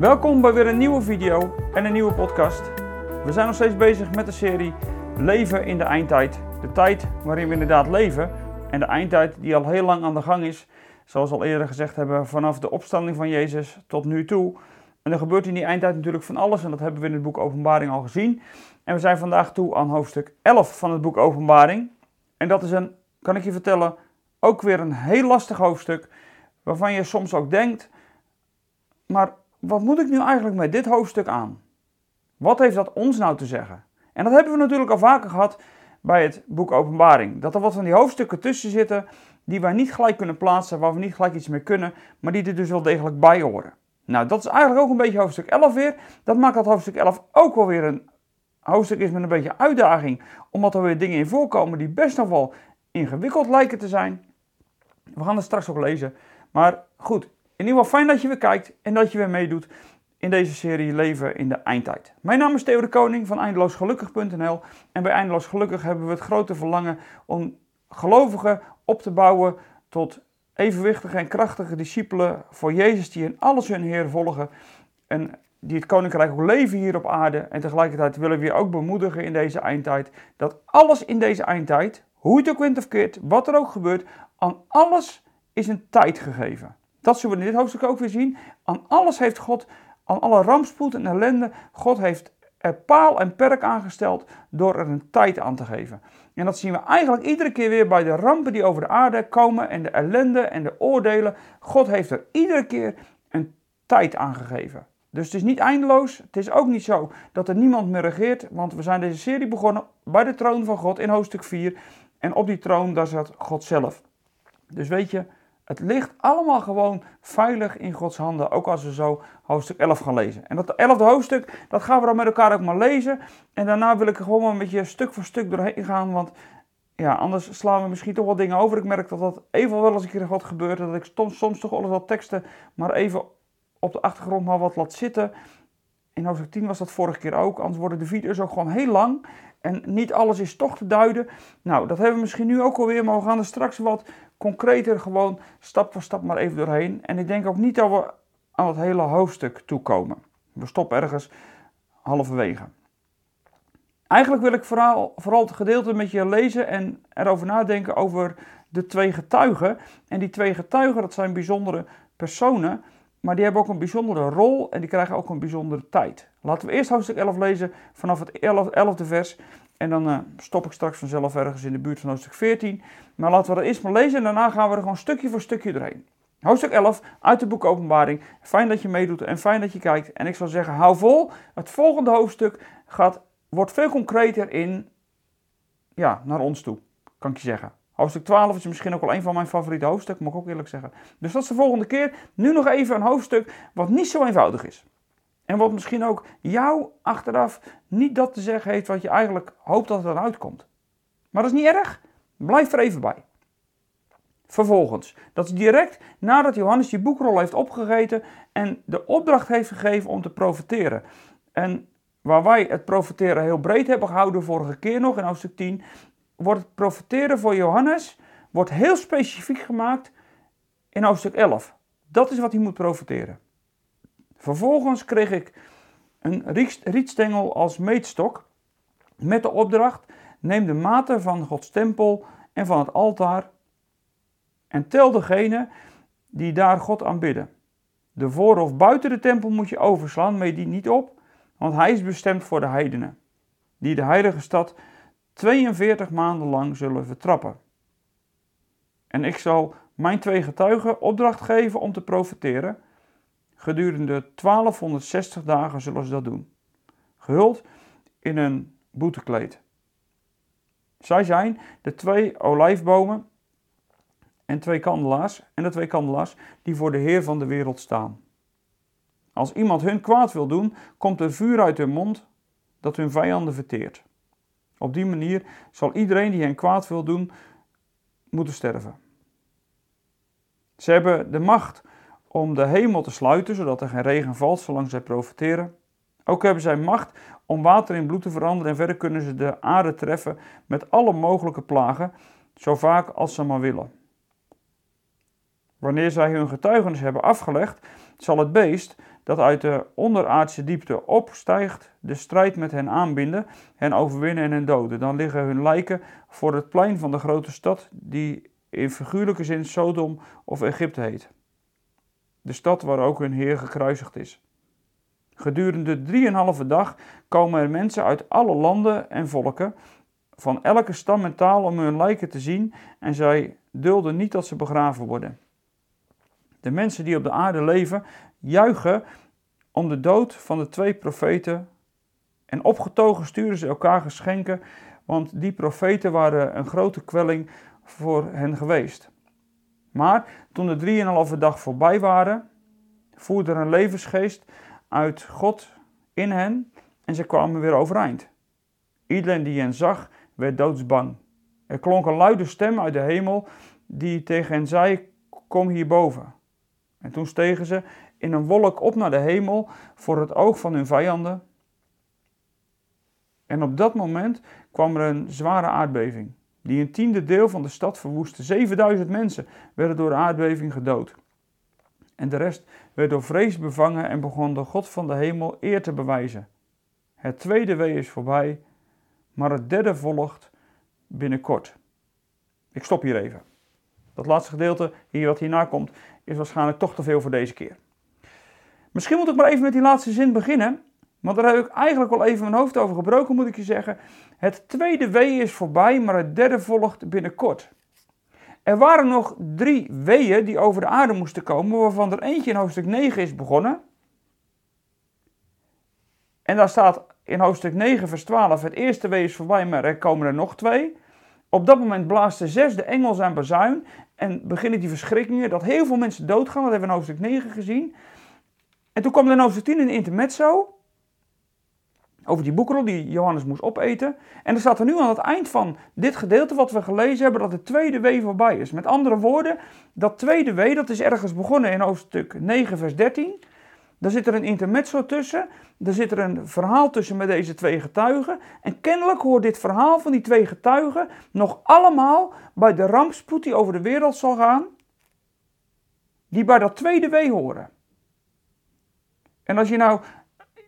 Welkom bij weer een nieuwe video en een nieuwe podcast. We zijn nog steeds bezig met de serie Leven in de eindtijd. De tijd waarin we inderdaad leven en de eindtijd die al heel lang aan de gang is. Zoals we al eerder gezegd hebben, vanaf de opstanding van Jezus tot nu toe. En er gebeurt in die eindtijd natuurlijk van alles en dat hebben we in het boek Openbaring al gezien. En we zijn vandaag toe aan hoofdstuk 11 van het boek Openbaring. En dat is een, kan ik je vertellen, ook weer een heel lastig hoofdstuk. Waarvan je soms ook denkt, maar wat moet ik nu eigenlijk met dit hoofdstuk aan? Wat heeft dat ons nou te zeggen? En dat hebben we natuurlijk al vaker gehad bij het boek Openbaring. Dat er wat van die hoofdstukken tussen zitten die wij niet gelijk kunnen plaatsen, waar we niet gelijk iets mee kunnen, maar die er dus wel degelijk bij horen. Nou, dat is eigenlijk ook een beetje hoofdstuk 11 weer. Dat maakt dat hoofdstuk 11 ook wel weer een hoofdstuk is met een beetje uitdaging, omdat er weer dingen in voorkomen die best nog wel ingewikkeld lijken te zijn. We gaan het straks ook lezen. Maar goed, in ieder geval fijn dat je weer kijkt en dat je weer meedoet in deze serie Leven in de Eindtijd. Mijn naam is Theo de Koning van eindeloosgelukkig.nl en bij Eindeloos Gelukkig hebben we het grote verlangen om gelovigen op te bouwen tot evenwichtige en krachtige discipelen voor Jezus die in alles hun Heer volgen en die het koninkrijk ook leven hier op aarde. En tegelijkertijd willen we je ook bemoedigen in deze eindtijd dat alles in deze eindtijd, hoe het ook wint of keert, wat er ook gebeurt, aan alles is een tijd gegeven. Dat zullen we in dit hoofdstuk ook weer zien. Aan alles heeft God, aan alle rampspoed en ellende, God heeft er paal en perk aangesteld door er een tijd aan te geven. En dat zien we eigenlijk iedere keer weer bij de rampen die over de aarde komen en de ellende en de oordelen. God heeft er iedere keer een tijd aan gegeven. Dus het is niet eindeloos. Het is ook niet zo dat er niemand meer regeert. Want we zijn deze serie begonnen bij de troon van God in hoofdstuk 4. En op die troon, daar zat God zelf. Dus weet je, het ligt allemaal gewoon veilig in Gods handen. Ook als we zo hoofdstuk 11 gaan lezen. En dat 11e hoofdstuk, dat gaan we dan met elkaar ook maar lezen. En daarna wil ik er gewoon maar een beetje stuk voor stuk doorheen gaan. Want ja, anders slaan we misschien toch wel dingen over. Ik merk dat dat even wel eens een keer wat gebeurt. Dat ik soms, soms toch eens wat teksten maar even op de achtergrond maar wat laat zitten. In hoofdstuk 10 was dat vorige keer ook. Anders worden de video's ook gewoon heel lang. En niet alles is toch te duiden. Nou, dat hebben we misschien nu ook alweer. Maar we gaan er straks wat concreter gewoon stap voor stap maar even doorheen. En ik denk ook niet dat we aan het hele hoofdstuk toekomen. We stoppen ergens halverwege. Eigenlijk wil ik vooral, vooral het gedeelte met je lezen en erover nadenken over de twee getuigen. En die twee getuigen, dat zijn bijzondere personen. Maar die hebben ook een bijzondere rol en die krijgen ook een bijzondere tijd. Laten we eerst hoofdstuk 11 lezen vanaf het 11e vers. En dan uh, stop ik straks vanzelf ergens in de buurt van hoofdstuk 14. Maar laten we dat eerst maar lezen en daarna gaan we er gewoon stukje voor stukje doorheen. Hoofdstuk 11 uit de boek Openbaring. Fijn dat je meedoet en fijn dat je kijkt. En ik zou zeggen, hou vol. Het volgende hoofdstuk gaat, wordt veel concreter in, ja, naar ons toe, kan ik je zeggen. Hoofdstuk 12 is misschien ook wel een van mijn favoriete hoofdstukken, moet ik ook eerlijk zeggen. Dus dat is de volgende keer. Nu nog even een hoofdstuk wat niet zo eenvoudig is. En wat misschien ook jou achteraf niet dat te zeggen heeft wat je eigenlijk hoopt dat er dan uitkomt. Maar dat is niet erg. Blijf er even bij. Vervolgens, dat is direct nadat Johannes die boekrol heeft opgegeten en de opdracht heeft gegeven om te profiteren. En waar wij het profiteren heel breed hebben gehouden vorige keer nog in hoofdstuk 10, wordt het profeteren voor Johannes wordt heel specifiek gemaakt in hoofdstuk 11. Dat is wat hij moet profeteren. Vervolgens kreeg ik een rietstengel als meetstok met de opdracht: neem de maten van Gods tempel en van het altaar en tel degene die daar God aanbidden. De voor of buiten de tempel moet je overslaan, mee die niet op, want hij is bestemd voor de heidenen, die de heilige stad 42 maanden lang zullen vertrappen. En ik zal mijn twee getuigen opdracht geven om te profiteren. Gedurende 1260 dagen zullen ze dat doen. Gehuld in een boetekleed. Zij zijn de twee olijfbomen en twee kandelaars en de twee kandelaars die voor de Heer van de wereld staan. Als iemand hun kwaad wil doen, komt er vuur uit hun mond dat hun vijanden verteert. Op die manier zal iedereen die hen kwaad wil doen, moeten sterven. Ze hebben de macht om de hemel te sluiten, zodat er geen regen valt zolang zij profiteren. Ook hebben zij macht om water in bloed te veranderen en verder kunnen ze de aarde treffen met alle mogelijke plagen, zo vaak als ze maar willen. Wanneer zij hun getuigenis hebben afgelegd, zal het beest dat uit de onderaardse diepte opstijgt, de strijd met hen aanbinden, hen overwinnen en hen doden. Dan liggen hun lijken voor het plein van de grote stad, die in figuurlijke zin Sodom of Egypte heet. De stad waar ook hun Heer gekruisigd is. Gedurende drieënhalve dag komen er mensen uit alle landen en volken, van elke stam en taal, om hun lijken te zien, en zij dulden niet dat ze begraven worden. De mensen die op de aarde leven, juichen om de dood van de twee profeten. En opgetogen sturen ze elkaar geschenken, want die profeten waren een grote kwelling voor hen geweest. Maar toen de drieënhalve dag voorbij waren, voerde er een levensgeest uit God in hen en ze kwamen weer overeind. Iedereen die hen zag, werd doodsbang. Er klonk een luide stem uit de hemel die tegen hen zei: Kom hierboven. En toen stegen ze in een wolk op naar de hemel voor het oog van hun vijanden. En op dat moment kwam er een zware aardbeving, die een tiende deel van de stad verwoestte. 7000 mensen werden door de aardbeving gedood. En de rest werd door vrees bevangen en begon de God van de hemel eer te bewijzen. Het tweede wee is voorbij, maar het derde volgt binnenkort. Ik stop hier even. Dat laatste gedeelte, hier wat hierna komt, is waarschijnlijk toch te veel voor deze keer. Misschien moet ik maar even met die laatste zin beginnen. Want daar heb ik eigenlijk al even mijn hoofd over gebroken, moet ik je zeggen. Het tweede wee is voorbij, maar het derde volgt binnenkort. Er waren nog drie weeën die over de aarde moesten komen, waarvan er eentje in hoofdstuk 9 is begonnen. En daar staat in hoofdstuk 9, vers 12: Het eerste wee is voorbij, maar er komen er nog twee. Op dat moment blaast de zesde engel zijn bazuin en beginnen die verschrikkingen dat heel veel mensen doodgaan. Dat hebben we in hoofdstuk 9 gezien. En toen kwam er hoofdstuk 10 een intermezzo over die boekrol die Johannes moest opeten. En er staat er nu aan het eind van dit gedeelte wat we gelezen hebben dat het tweede wee voorbij is. Met andere woorden, dat tweede wee dat is ergens begonnen in hoofdstuk 9 vers 13. Daar zit er een intermezzo tussen. Er zit er een verhaal tussen met deze twee getuigen. En kennelijk hoort dit verhaal van die twee getuigen nog allemaal bij de rampspoed die over de wereld zal gaan. Die bij dat tweede wee horen. En als je nou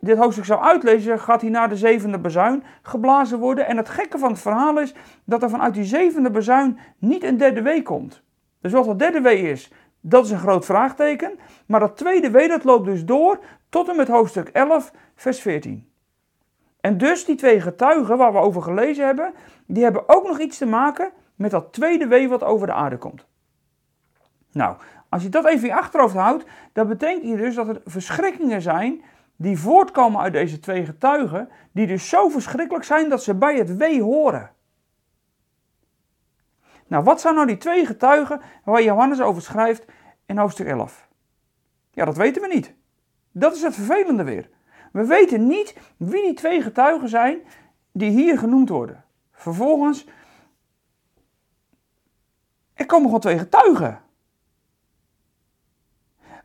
dit hoofdstuk zou uitlezen, gaat hij naar de zevende bezuin geblazen worden. En het gekke van het verhaal is dat er vanuit die zevende bezuin niet een derde wee komt. Dus wat dat derde wee is, dat is een groot vraagteken. Maar dat tweede wee, dat loopt dus door tot en met hoofdstuk 11, vers 14. En dus die twee getuigen waar we over gelezen hebben, die hebben ook nog iets te maken met dat tweede wee wat over de aarde komt. Nou, als je dat even in je achterhoofd houdt, dan betekent hier dus dat er verschrikkingen zijn die voortkomen uit deze twee getuigen, die dus zo verschrikkelijk zijn dat ze bij het wee horen. Nou, wat zijn nou die twee getuigen waar Johannes over schrijft in hoofdstuk 11? Ja, dat weten we niet. Dat is het vervelende weer. We weten niet wie die twee getuigen zijn die hier genoemd worden. Vervolgens, er komen gewoon twee getuigen.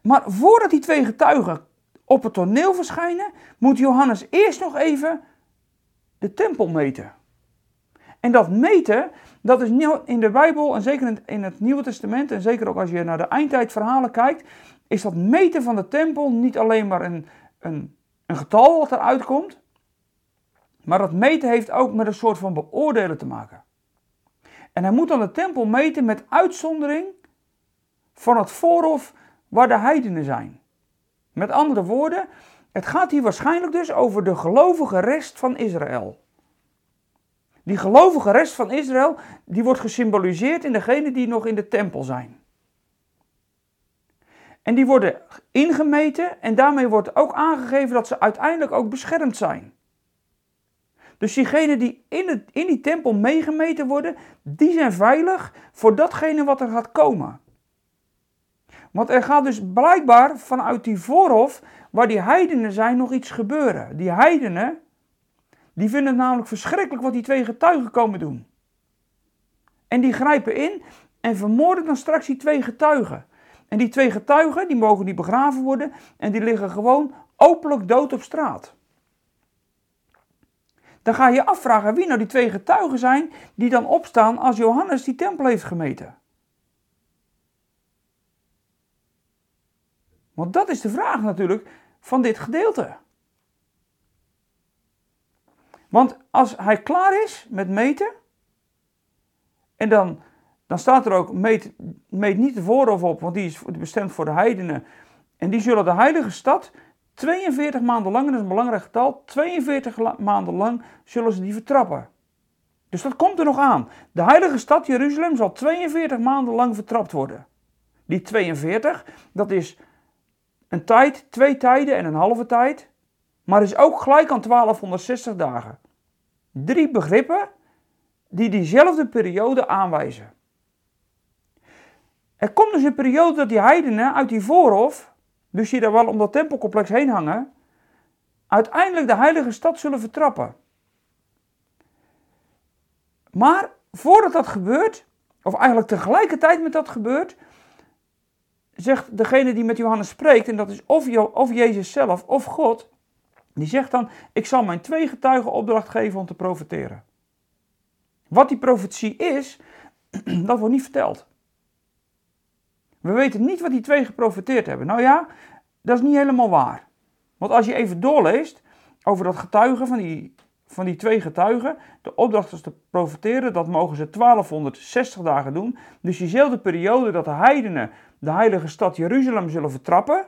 Maar voordat die twee getuigen op het toneel verschijnen, moet Johannes eerst nog even de tempel meten. En dat meten, dat is in de Bijbel en zeker in het Nieuwe Testament en zeker ook als je naar de eindtijdverhalen kijkt, is dat meten van de tempel niet alleen maar een, een, een getal wat eruit komt, maar dat meten heeft ook met een soort van beoordelen te maken. En hij moet dan de tempel meten met uitzondering van het voorhof waar de heidenen zijn. Met andere woorden, het gaat hier waarschijnlijk dus over de gelovige rest van Israël. Die gelovige rest van Israël, die wordt gesymboliseerd in degenen die nog in de tempel zijn. En die worden ingemeten en daarmee wordt ook aangegeven dat ze uiteindelijk ook beschermd zijn. Dus diegenen die in, in die tempel meegemeten worden, die zijn veilig voor datgene wat er gaat komen. Want er gaat dus blijkbaar vanuit die voorhof, waar die heidenen zijn, nog iets gebeuren. Die heidenen, die vinden het namelijk verschrikkelijk wat die twee getuigen komen doen. En die grijpen in en vermoorden dan straks die twee getuigen. En die twee getuigen, die mogen niet begraven worden en die liggen gewoon openlijk dood op straat. Dan ga je je afvragen wie nou die twee getuigen zijn die dan opstaan als Johannes die tempel heeft gemeten. Want dat is de vraag natuurlijk van dit gedeelte. Want als hij klaar is met meten, en dan, dan staat er ook, meet, meet niet de voorhof op, want die is bestemd voor de heidenen. En die zullen de heilige stad 42 maanden lang, en dat is een belangrijk getal, 42 maanden lang zullen ze die vertrappen. Dus dat komt er nog aan. De heilige stad Jeruzalem zal 42 maanden lang vertrapt worden. Die 42, dat is een tijd, twee tijden en een halve tijd, maar is ook gelijk aan 1260 dagen. Drie begrippen die diezelfde periode aanwijzen. Er komt dus een periode dat die heidenen uit die voorhof, dus die daar wel om dat tempelcomplex heen hangen, uiteindelijk de heilige stad zullen vertrappen. Maar voordat dat gebeurt, of eigenlijk tegelijkertijd met dat gebeurt, zegt degene die met Johannes spreekt, en dat is of, of Jezus zelf of God, die zegt dan: Ik zal mijn twee getuigen opdracht geven om te profeteren. Wat die profetie is, dat wordt niet verteld. We weten niet wat die twee geprofeteerd hebben. Nou ja, dat is niet helemaal waar. Want als je even doorleest over dat getuigen van die, van die twee getuigen, de opdracht is te profeteren, dat mogen ze 1260 dagen doen. Dus diezelfde periode dat de heidenen de heilige stad Jeruzalem zullen vertrappen.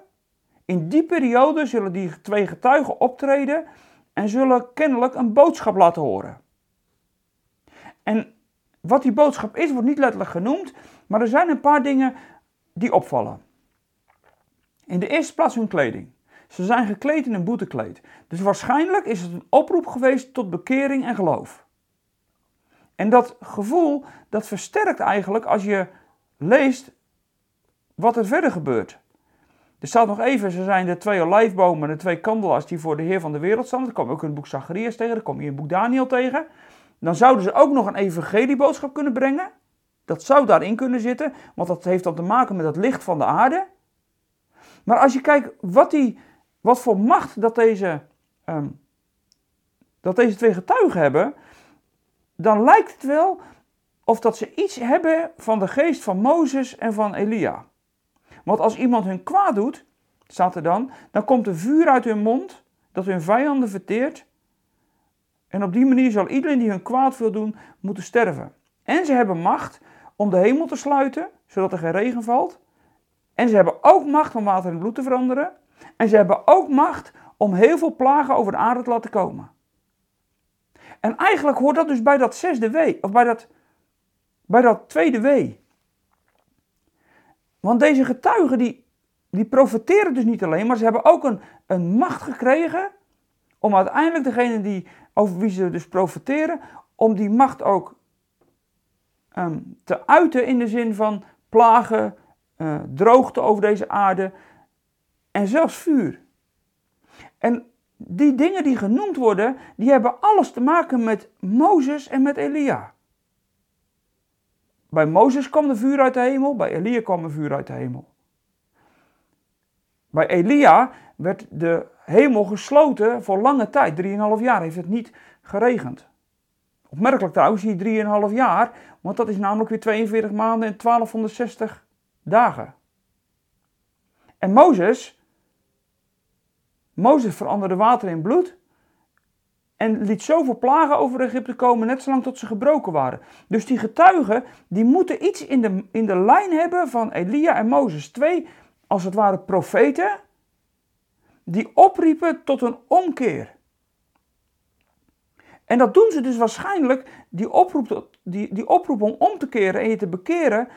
In die periode zullen die twee getuigen optreden en zullen kennelijk een boodschap laten horen. En wat die boodschap is, wordt niet letterlijk genoemd, maar er zijn een paar dingen die opvallen. In de eerste plaats hun kleding. Ze zijn gekleed in een boetekleed. Dus waarschijnlijk is het een oproep geweest tot bekering en geloof. En dat gevoel, dat versterkt eigenlijk als je leest wat er verder gebeurt. Er staat nog even, ze zijn de twee olijfbomen, de twee kandelaars die voor de Heer van de wereld staan. Dat kom ook in het boek Zacharias tegen, dat kom je in het boek Daniel tegen. Dan zouden ze ook nog een evangelieboodschap kunnen brengen. Dat zou daarin kunnen zitten, want dat heeft dan te maken met het licht van de aarde. Maar als je kijkt wat, die, wat voor macht dat deze, ehm, dat deze twee getuigen hebben, dan lijkt het wel of dat ze iets hebben van de geest van Mozes en van Elia. Want als iemand hun kwaad doet, staat er dan, dan komt er vuur uit hun mond dat hun vijanden verteert. En op die manier zal iedereen die hun kwaad wil doen, moeten sterven. En ze hebben macht om de hemel te sluiten, zodat er geen regen valt. En ze hebben ook macht om water in bloed te veranderen. En ze hebben ook macht om heel veel plagen over de aarde te laten komen. En eigenlijk hoort dat dus bij dat zesde wee, of bij dat, bij dat tweede wee. Want deze getuigen die, die profiteren dus niet alleen, maar ze hebben ook een, een macht gekregen om uiteindelijk degene die, over wie ze dus profiteren, om die macht ook um, te uiten in de zin van plagen, uh, droogte over deze aarde en zelfs vuur. En die dingen die genoemd worden, die hebben alles te maken met Mozes en met Elia. Bij Mozes kwam de vuur uit de hemel, bij Elia kwam er vuur uit de hemel. Bij Elia werd de hemel gesloten voor lange tijd, 3,5 jaar heeft het niet geregend. Opmerkelijk trouwens, die 3,5 jaar, want dat is namelijk weer 42 maanden en 1260 dagen. En Mozes, Mozes veranderde water in bloed en liet zoveel plagen over Egypte komen, net zolang tot ze gebroken waren. Dus die getuigen, die moeten iets in de, in de lijn hebben van Elia en Mozes. Twee, als het ware, profeten, die opriepen tot een omkeer. En dat doen ze dus waarschijnlijk, die oproep, die, die oproep om om te keren en je te bekeren,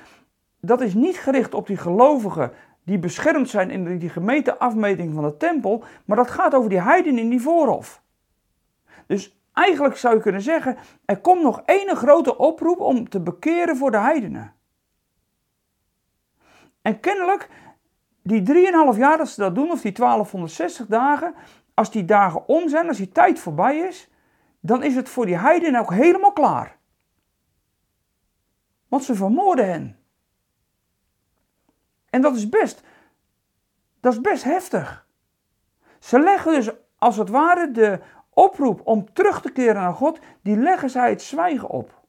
dat is niet gericht op die gelovigen die beschermd zijn in die gemeten afmeting van de tempel, maar dat gaat over die heiden in die voorhof. Dus eigenlijk zou je kunnen zeggen, er komt nog één grote oproep om te bekeren voor de heidenen. En kennelijk, die 3,5 jaar dat ze dat doen, of die 1260 dagen, als die dagen om zijn, als die tijd voorbij is, dan is het voor die heidenen ook helemaal klaar. Want ze vermoorden hen. En dat is best, dat is best heftig. Ze leggen dus als het ware de oproep om terug te keren naar God, die leggen zij het zwijgen op.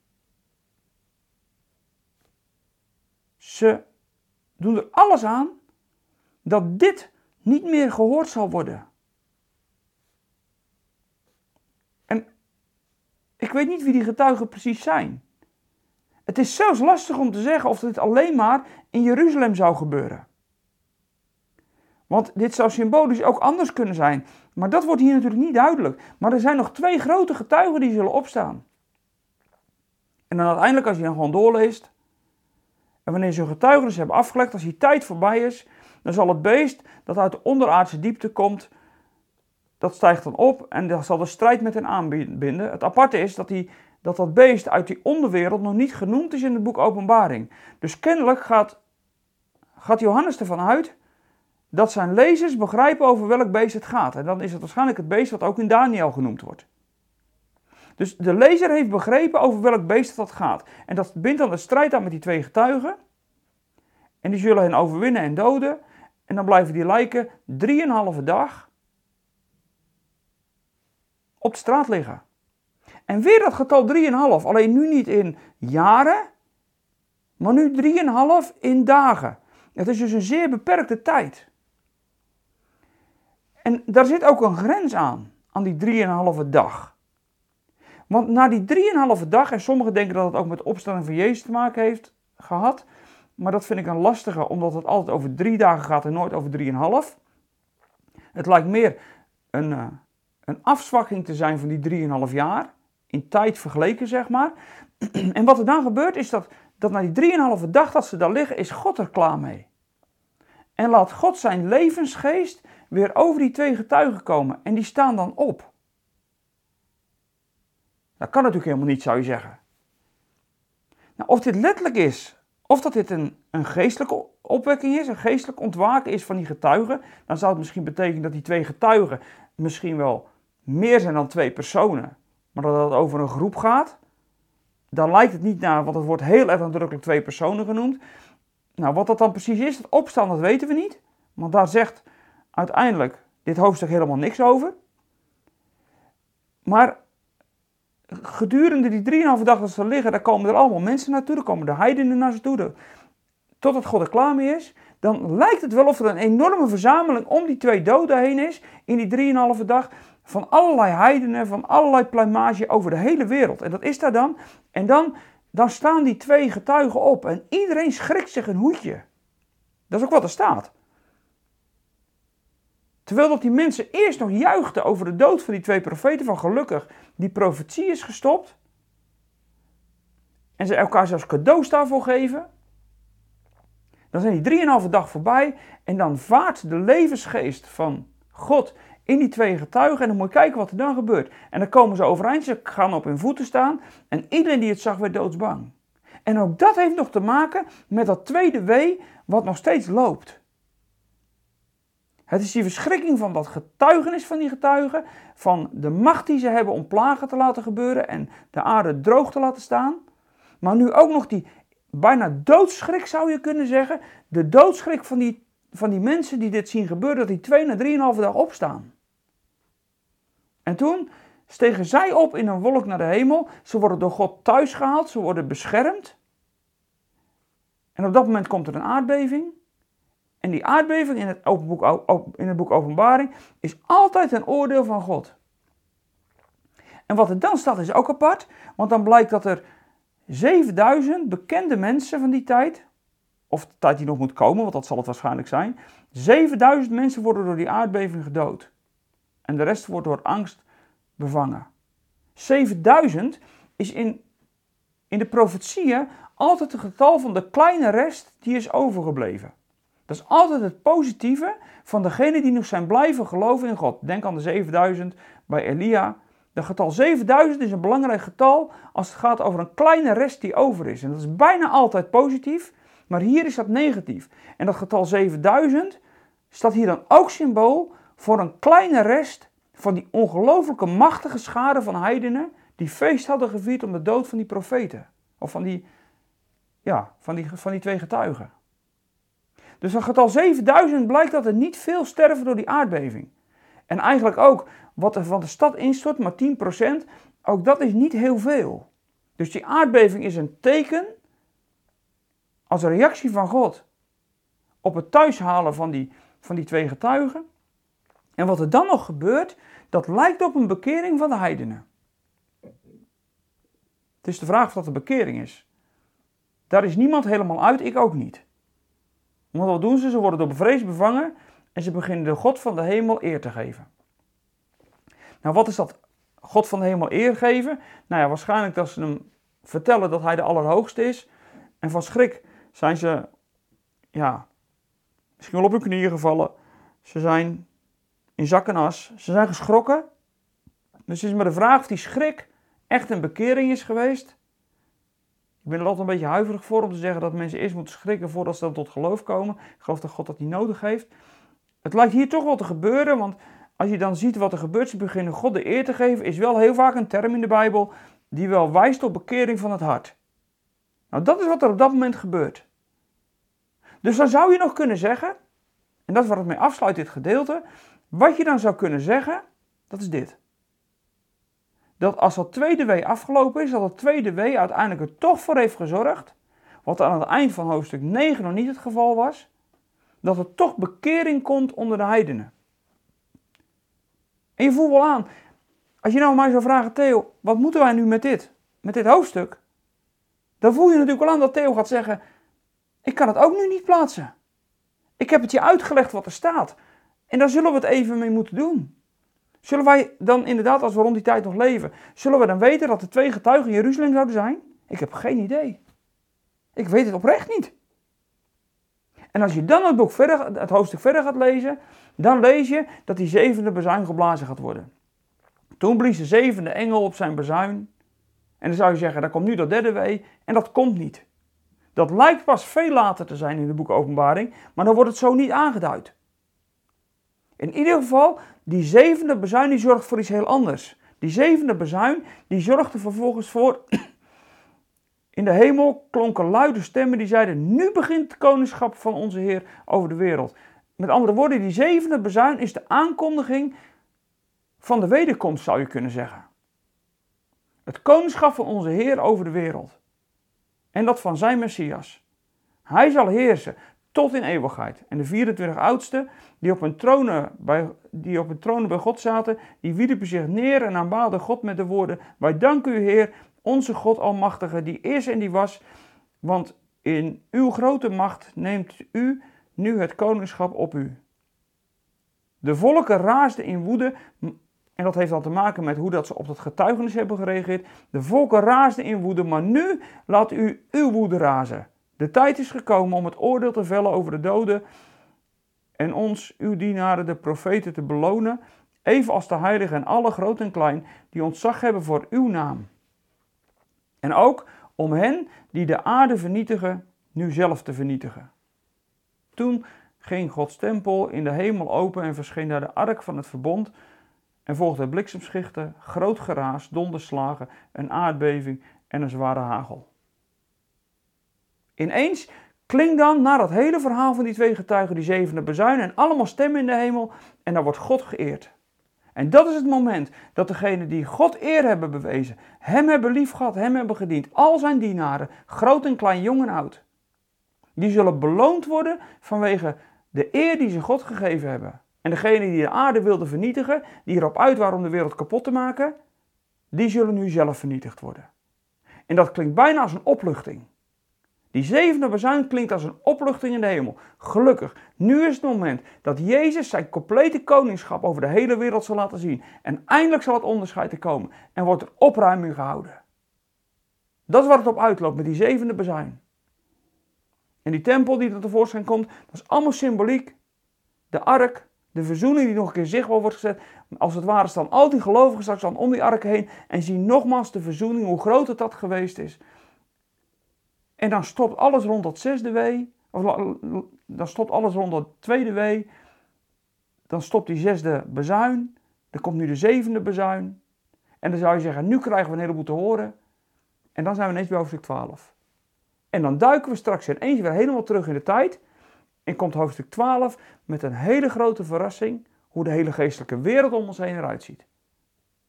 Ze doen er alles aan dat dit niet meer gehoord zal worden. En ik weet niet wie die getuigen precies zijn. Het is zelfs lastig om te zeggen of dit alleen maar in Jeruzalem zou gebeuren. Want dit zou symbolisch ook anders kunnen zijn. Maar dat wordt hier natuurlijk niet duidelijk. Maar er zijn nog twee grote getuigen die zullen opstaan. En dan uiteindelijk, als je dan gewoon doorleest. En wanneer ze hun getuigenis hebben afgelegd, als die tijd voorbij is, dan zal het beest dat uit de onderaardse diepte komt, dat stijgt dan op en dan zal de strijd met hen aanbinden. Het aparte is dat, die, dat dat beest uit die onderwereld nog niet genoemd is in het boek Openbaring. Dus kennelijk gaat, gaat Johannes ervan uit dat zijn lezers begrijpen over welk beest het gaat. En dan is het waarschijnlijk het beest wat ook in Daniel genoemd wordt. Dus de lezer heeft begrepen over welk beest dat gaat. En dat bindt dan de strijd aan met die twee getuigen. En die zullen hen overwinnen en doden. En dan blijven die lijken drieënhalve dag op de straat liggen. En weer dat getal 3,5. Alleen nu niet in jaren, maar nu 3,5 in dagen. Het is dus een zeer beperkte tijd. En daar zit ook een grens aan, aan die 3,5 dag. Want na die 3,5 dag, en sommigen denken dat het ook met de opstanding van Jezus te maken heeft gehad, maar dat vind ik een lastige, omdat het altijd over drie dagen gaat en nooit over 3,5. Het lijkt meer een, uh, een afzwakking te zijn van die 3,5 jaar, in tijd vergeleken zeg maar. en wat er dan gebeurt is dat, dat na die 3,5 dag dat ze daar liggen, is God er klaar mee. En laat God zijn levensgeest weer over die twee getuigen komen. En die staan dan op. Dat kan natuurlijk helemaal niet, zou je zeggen. Nou, of dit letterlijk is, of dat dit een, een geestelijke opwekking is, een geestelijk ontwaken is van die getuigen, dan zou het misschien betekenen dat die twee getuigen misschien wel meer zijn dan twee personen, maar dat het over een groep gaat. Dan lijkt het niet naar, want het wordt heel erg nadrukkelijk twee personen genoemd. Nou, wat dat dan precies is, het opstaan, dat weten we niet. Want daar zegt uiteindelijk dit hoofdstuk helemaal niks over. Maar gedurende die 3,5 dag dat ze liggen, daar komen er allemaal mensen naartoe. Er komen de heidenen naar ze toe. Totdat God er klaar mee is. Dan lijkt het wel of er een enorme verzameling om die twee doden heen is. In die 3,5 dag. Van allerlei heidenen, van allerlei pluimage over de hele wereld. En dat is daar dan. En dan, dan staan die twee getuigen op. En iedereen schrikt zich een hoedje. Dat is ook wat er staat. Terwijl dat die mensen eerst nog juichten over de dood van die twee profeten van gelukkig, die profetie is gestopt. En ze elkaar zelfs cadeaus daarvoor geven. Dan zijn die drieënhalve dag voorbij en dan vaart de levensgeest van God in die twee getuigen. En dan moet je kijken wat er dan gebeurt. En dan komen ze overeind, ze gaan op hun voeten staan. En iedereen die het zag werd doodsbang. En ook dat heeft nog te maken met dat tweede wee wat nog steeds loopt. Het is die verschrikking van dat getuigenis van die getuigen, van de macht die ze hebben om plagen te laten gebeuren en de aarde droog te laten staan. Maar nu ook nog die bijna doodschrik zou je kunnen zeggen. De doodschrik van die, van die mensen die dit zien gebeuren, dat die twee na drieënhalve dag opstaan. En toen stegen zij op in een wolk naar de hemel. Ze worden door God thuis gehaald, ze worden beschermd. En op dat moment komt er een aardbeving. En die aardbeving in het, boek, in het boek Openbaring is altijd een oordeel van God. En wat er dan staat is ook apart, want dan blijkt dat er 7000 bekende mensen van die tijd, of de tijd die nog moet komen, want dat zal het waarschijnlijk zijn, 7000 mensen worden door die aardbeving gedood. En de rest wordt door angst bevangen. 7000 is in, in de profetieën altijd het getal van de kleine rest die is overgebleven. Dat is altijd het positieve van degene die nog zijn blijven geloven in God. Denk aan de 7000 bij Elia. De getal 7000 is een belangrijk getal als het gaat over een kleine rest die over is. En dat is bijna altijd positief, maar hier is dat negatief. En dat getal 7000 staat hier dan ook symbool voor een kleine rest van die ongelooflijke machtige schade van heidenen die feest hadden gevierd om de dood van die profeten. Of van die, ja, van die, van die twee getuigen. Dus van getal 7000 blijkt dat er niet veel sterven door die aardbeving. En eigenlijk ook wat er van de stad instort, maar 10%, ook dat is niet heel veel. Dus die aardbeving is een teken als een reactie van God op het thuishalen van die van die twee getuigen. En wat er dan nog gebeurt, dat lijkt op een bekering van de heidenen. Het is de vraag of dat een bekering is. Daar is niemand helemaal uit, ik ook niet. Want wat doen ze? Ze worden door bevrees bevangen en ze beginnen de God van de hemel eer te geven. Nou, wat is dat God van de hemel eer geven? Nou ja, waarschijnlijk dat ze hem vertellen dat hij de Allerhoogste is. En van schrik zijn ze, ja, misschien wel op hun knieën gevallen. Ze zijn in zak en as. Ze zijn geschrokken. Dus het is maar de vraag of die schrik echt een bekering is geweest. Ik ben er altijd een beetje huiverig voor om te zeggen dat mensen eerst moeten schrikken voordat ze dan tot geloof komen. Ik geloof dat God dat niet nodig heeft. Het lijkt hier toch wel te gebeuren, want als je dan ziet wat er gebeurt, ze beginnen God de eer te geven, is wel heel vaak een term in de Bijbel die wel wijst op bekering van het hart. Nou, dat is wat er op dat moment gebeurt. Dus dan zou je nog kunnen zeggen, en dat is wat het mee afsluit dit gedeelte, wat je dan zou kunnen zeggen, dat is dit. Dat als dat tweede wee afgelopen is, dat het tweede wee uiteindelijk er toch voor heeft gezorgd, wat aan het eind van hoofdstuk 9 nog niet het geval was, dat er toch bekering komt onder de heidenen. En je voelt wel aan, als je nou mij zou vragen, Theo, wat moeten wij nu met dit? Met dit hoofdstuk? Dan voel je natuurlijk wel aan dat Theo gaat zeggen, ik kan het ook nu niet plaatsen. Ik heb het je uitgelegd wat er staat. En daar zullen we het even mee moeten doen. Zullen wij dan inderdaad, als we rond die tijd nog leven, zullen we dan weten dat er twee getuigen in Jeruzalem zouden zijn? Ik heb geen idee. Ik weet het oprecht niet. En als je dan het, boek verder, het hoofdstuk verder gaat lezen, dan lees je dat die zevende bezuin geblazen gaat worden. Toen blies de zevende engel op zijn bezuin. En dan zou je zeggen, daar komt nu dat derde wee. En dat komt niet. Dat lijkt pas veel later te zijn in het boek Openbaring, maar dan wordt het zo niet aangeduid. In ieder geval, die zevende bezuin die zorgt voor iets heel anders. Die zevende bezuin die zorgde vervolgens voor. In de hemel klonken luide stemmen die zeiden: Nu begint het koningschap van onze Heer over de wereld. Met andere woorden, die zevende bezuin is de aankondiging van de wederkomst, zou je kunnen zeggen. Het koningschap van onze Heer over de wereld. En dat van zijn Messias. Hij zal heersen tot in eeuwigheid. En de 24 oudsten die op hun tronen bij, die op hun tronen bij God zaten, die wierpen zich neer en aanbaden God met de woorden: Wij danken u, Heer, onze God Almachtige, die is en die was, want in uw grote macht neemt u nu het koningschap op u. De volken raasden in woede, en dat heeft dan te maken met hoe dat ze op dat getuigenis hebben gereageerd. De volken raasden in woede, maar nu laat u uw woede razen. De tijd is gekomen om het oordeel te vellen over de doden en ons, uw dienaren, de profeten, te belonen, even als de heiligen en alle groot en klein die ontzag hebben voor uw naam. En ook om hen die de aarde vernietigen, nu zelf te vernietigen. Toen ging Gods tempel in de hemel open en verscheen daar de ark van het verbond en volgde bliksemschichten, groot geraas, donderslagen, een aardbeving en een zware hagel. Ineens klinkt dan na dat hele verhaal van die twee getuigen die zevende bezuinen en allemaal stemmen in de hemel en daar wordt God geëerd. En dat is het moment dat degenen die God eer hebben bewezen, hem hebben lief gehad, hem hebben gediend, al zijn dienaren, groot en klein, jong en oud, die zullen beloond worden vanwege de eer die ze God gegeven hebben. En degenen die de aarde wilden vernietigen, die erop uit waren om de wereld kapot te maken, die zullen nu zelf vernietigd worden. En dat klinkt bijna als een opluchting. Die zevende bezuin klinkt als een opluchting in de hemel. Gelukkig, nu is het moment dat Jezus zijn complete koningschap over de hele wereld zal laten zien. En eindelijk zal het onderscheid er komen en wordt er opruiming gehouden. Dat is wat het op uitloopt met die zevende bezuin. En die tempel die er tevoorschijn komt, dat is allemaal symboliek. De ark, de verzoening die nog een keer zichtbaar wordt gezet. Als het ware staan al die gelovigen straks dan om die ark heen en zien nogmaals de verzoening, hoe groot het dat geweest is. En dan stopt alles rond dat zesde wee. Of dan stopt alles rond dat tweede wee. Dan stopt die zesde bezuin. Dan komt nu de zevende bezuin. En dan zou je zeggen, nu krijgen we een heleboel te horen. En dan zijn we ineens bij hoofdstuk 12. En dan duiken we straks ineens weer helemaal terug in de tijd. En komt hoofdstuk 12 met een hele grote verrassing. Hoe de hele geestelijke wereld om ons heen eruit ziet.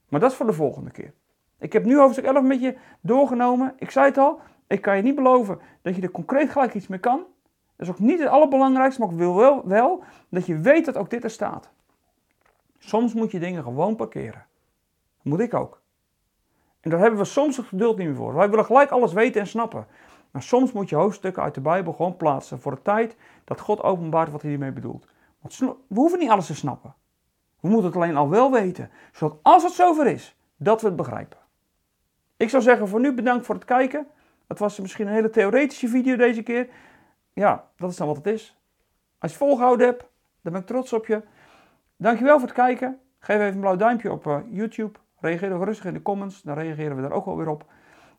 Maar dat is voor de volgende keer. Ik heb nu hoofdstuk 11 met je doorgenomen. Ik zei het al, ik kan je niet beloven dat je er concreet gelijk iets mee kan. Dat is ook niet het allerbelangrijkste, maar ik wil wel, wel dat je weet dat ook dit er staat. Soms moet je dingen gewoon parkeren. Dat moet ik ook. En daar hebben we soms het geduld niet meer voor. Wij willen gelijk alles weten en snappen. Maar soms moet je hoofdstukken uit de Bijbel gewoon plaatsen voor de tijd dat God openbaart wat hij hiermee bedoelt. Want we hoeven niet alles te snappen. We moeten het alleen al wel weten, zodat als het zover is, dat we het begrijpen. Ik zou zeggen voor nu bedankt voor het kijken. Het was misschien een hele theoretische video deze keer. Ja, dat is dan wat het is. Als je het volgehouden hebt, dan ben ik trots op je. Dankjewel voor het kijken. Geef even een blauw duimpje op uh, YouTube. Reageer ook rustig in de comments, dan reageren we daar ook wel weer op.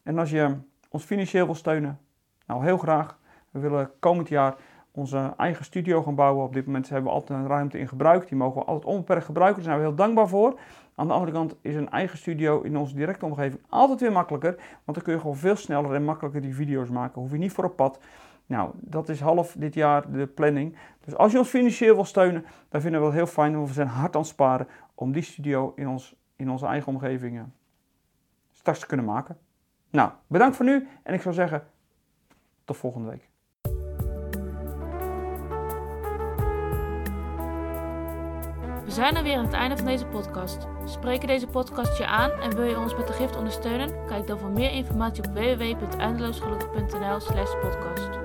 En als je ons financieel wil steunen, nou heel graag. We willen komend jaar onze eigen studio gaan bouwen. Op dit moment hebben we altijd een ruimte in gebruik. Die mogen we altijd onbeperkt gebruiken. Daar zijn we heel dankbaar voor. Aan de andere kant is een eigen studio in onze directe omgeving altijd weer makkelijker. Want dan kun je gewoon veel sneller en makkelijker die video's maken. Hoef je niet voor op pad. Nou, dat is half dit jaar de planning. Dus als je ons financieel wil steunen, dan vinden we het heel fijn. Want we zijn hard aan het sparen om die studio in, ons, in onze eigen omgeving straks te kunnen maken. Nou, bedankt voor nu en ik zou zeggen, tot volgende week. Zijn er weer aan het einde van deze podcast. Spreken deze podcast je aan en wil je ons met de gift ondersteunen? Kijk dan voor meer informatie op www.eindeloosgelukkig.nl slash podcast.